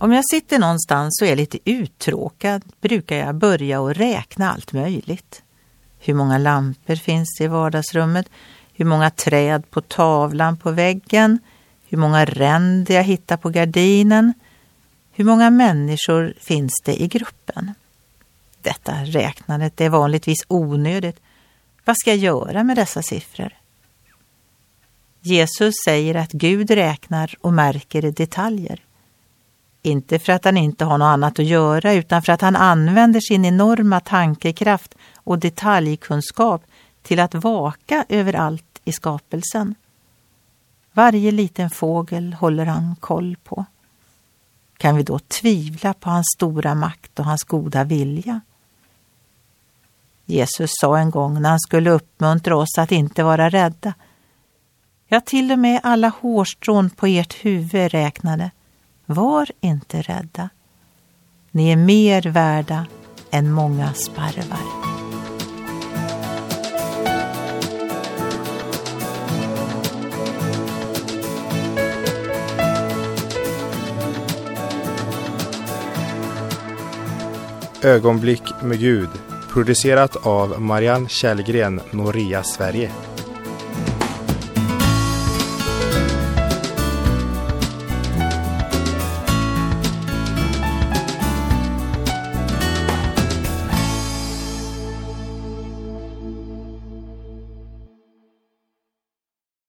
Om jag sitter någonstans och är lite uttråkad brukar jag börja och räkna allt möjligt. Hur många lampor finns det i vardagsrummet? Hur många träd på tavlan på väggen? Hur många ränder jag hittar på gardinen? Hur många människor finns det i gruppen? Detta räknandet är vanligtvis onödigt. Vad ska jag göra med dessa siffror? Jesus säger att Gud räknar och märker detaljer. Inte för att han inte har något annat att göra utan för att han använder sin enorma tankekraft och detaljkunskap till att vaka över allt i skapelsen. Varje liten fågel håller han koll på. Kan vi då tvivla på hans stora makt och hans goda vilja? Jesus sa en gång när han skulle uppmuntra oss att inte vara rädda. Ja, till och med alla hårstrån på ert huvud räknade. Var inte rädda. Ni är mer värda än många sparvar. Ögonblick med Gud producerat av Marianne Källgren, Noria Sverige.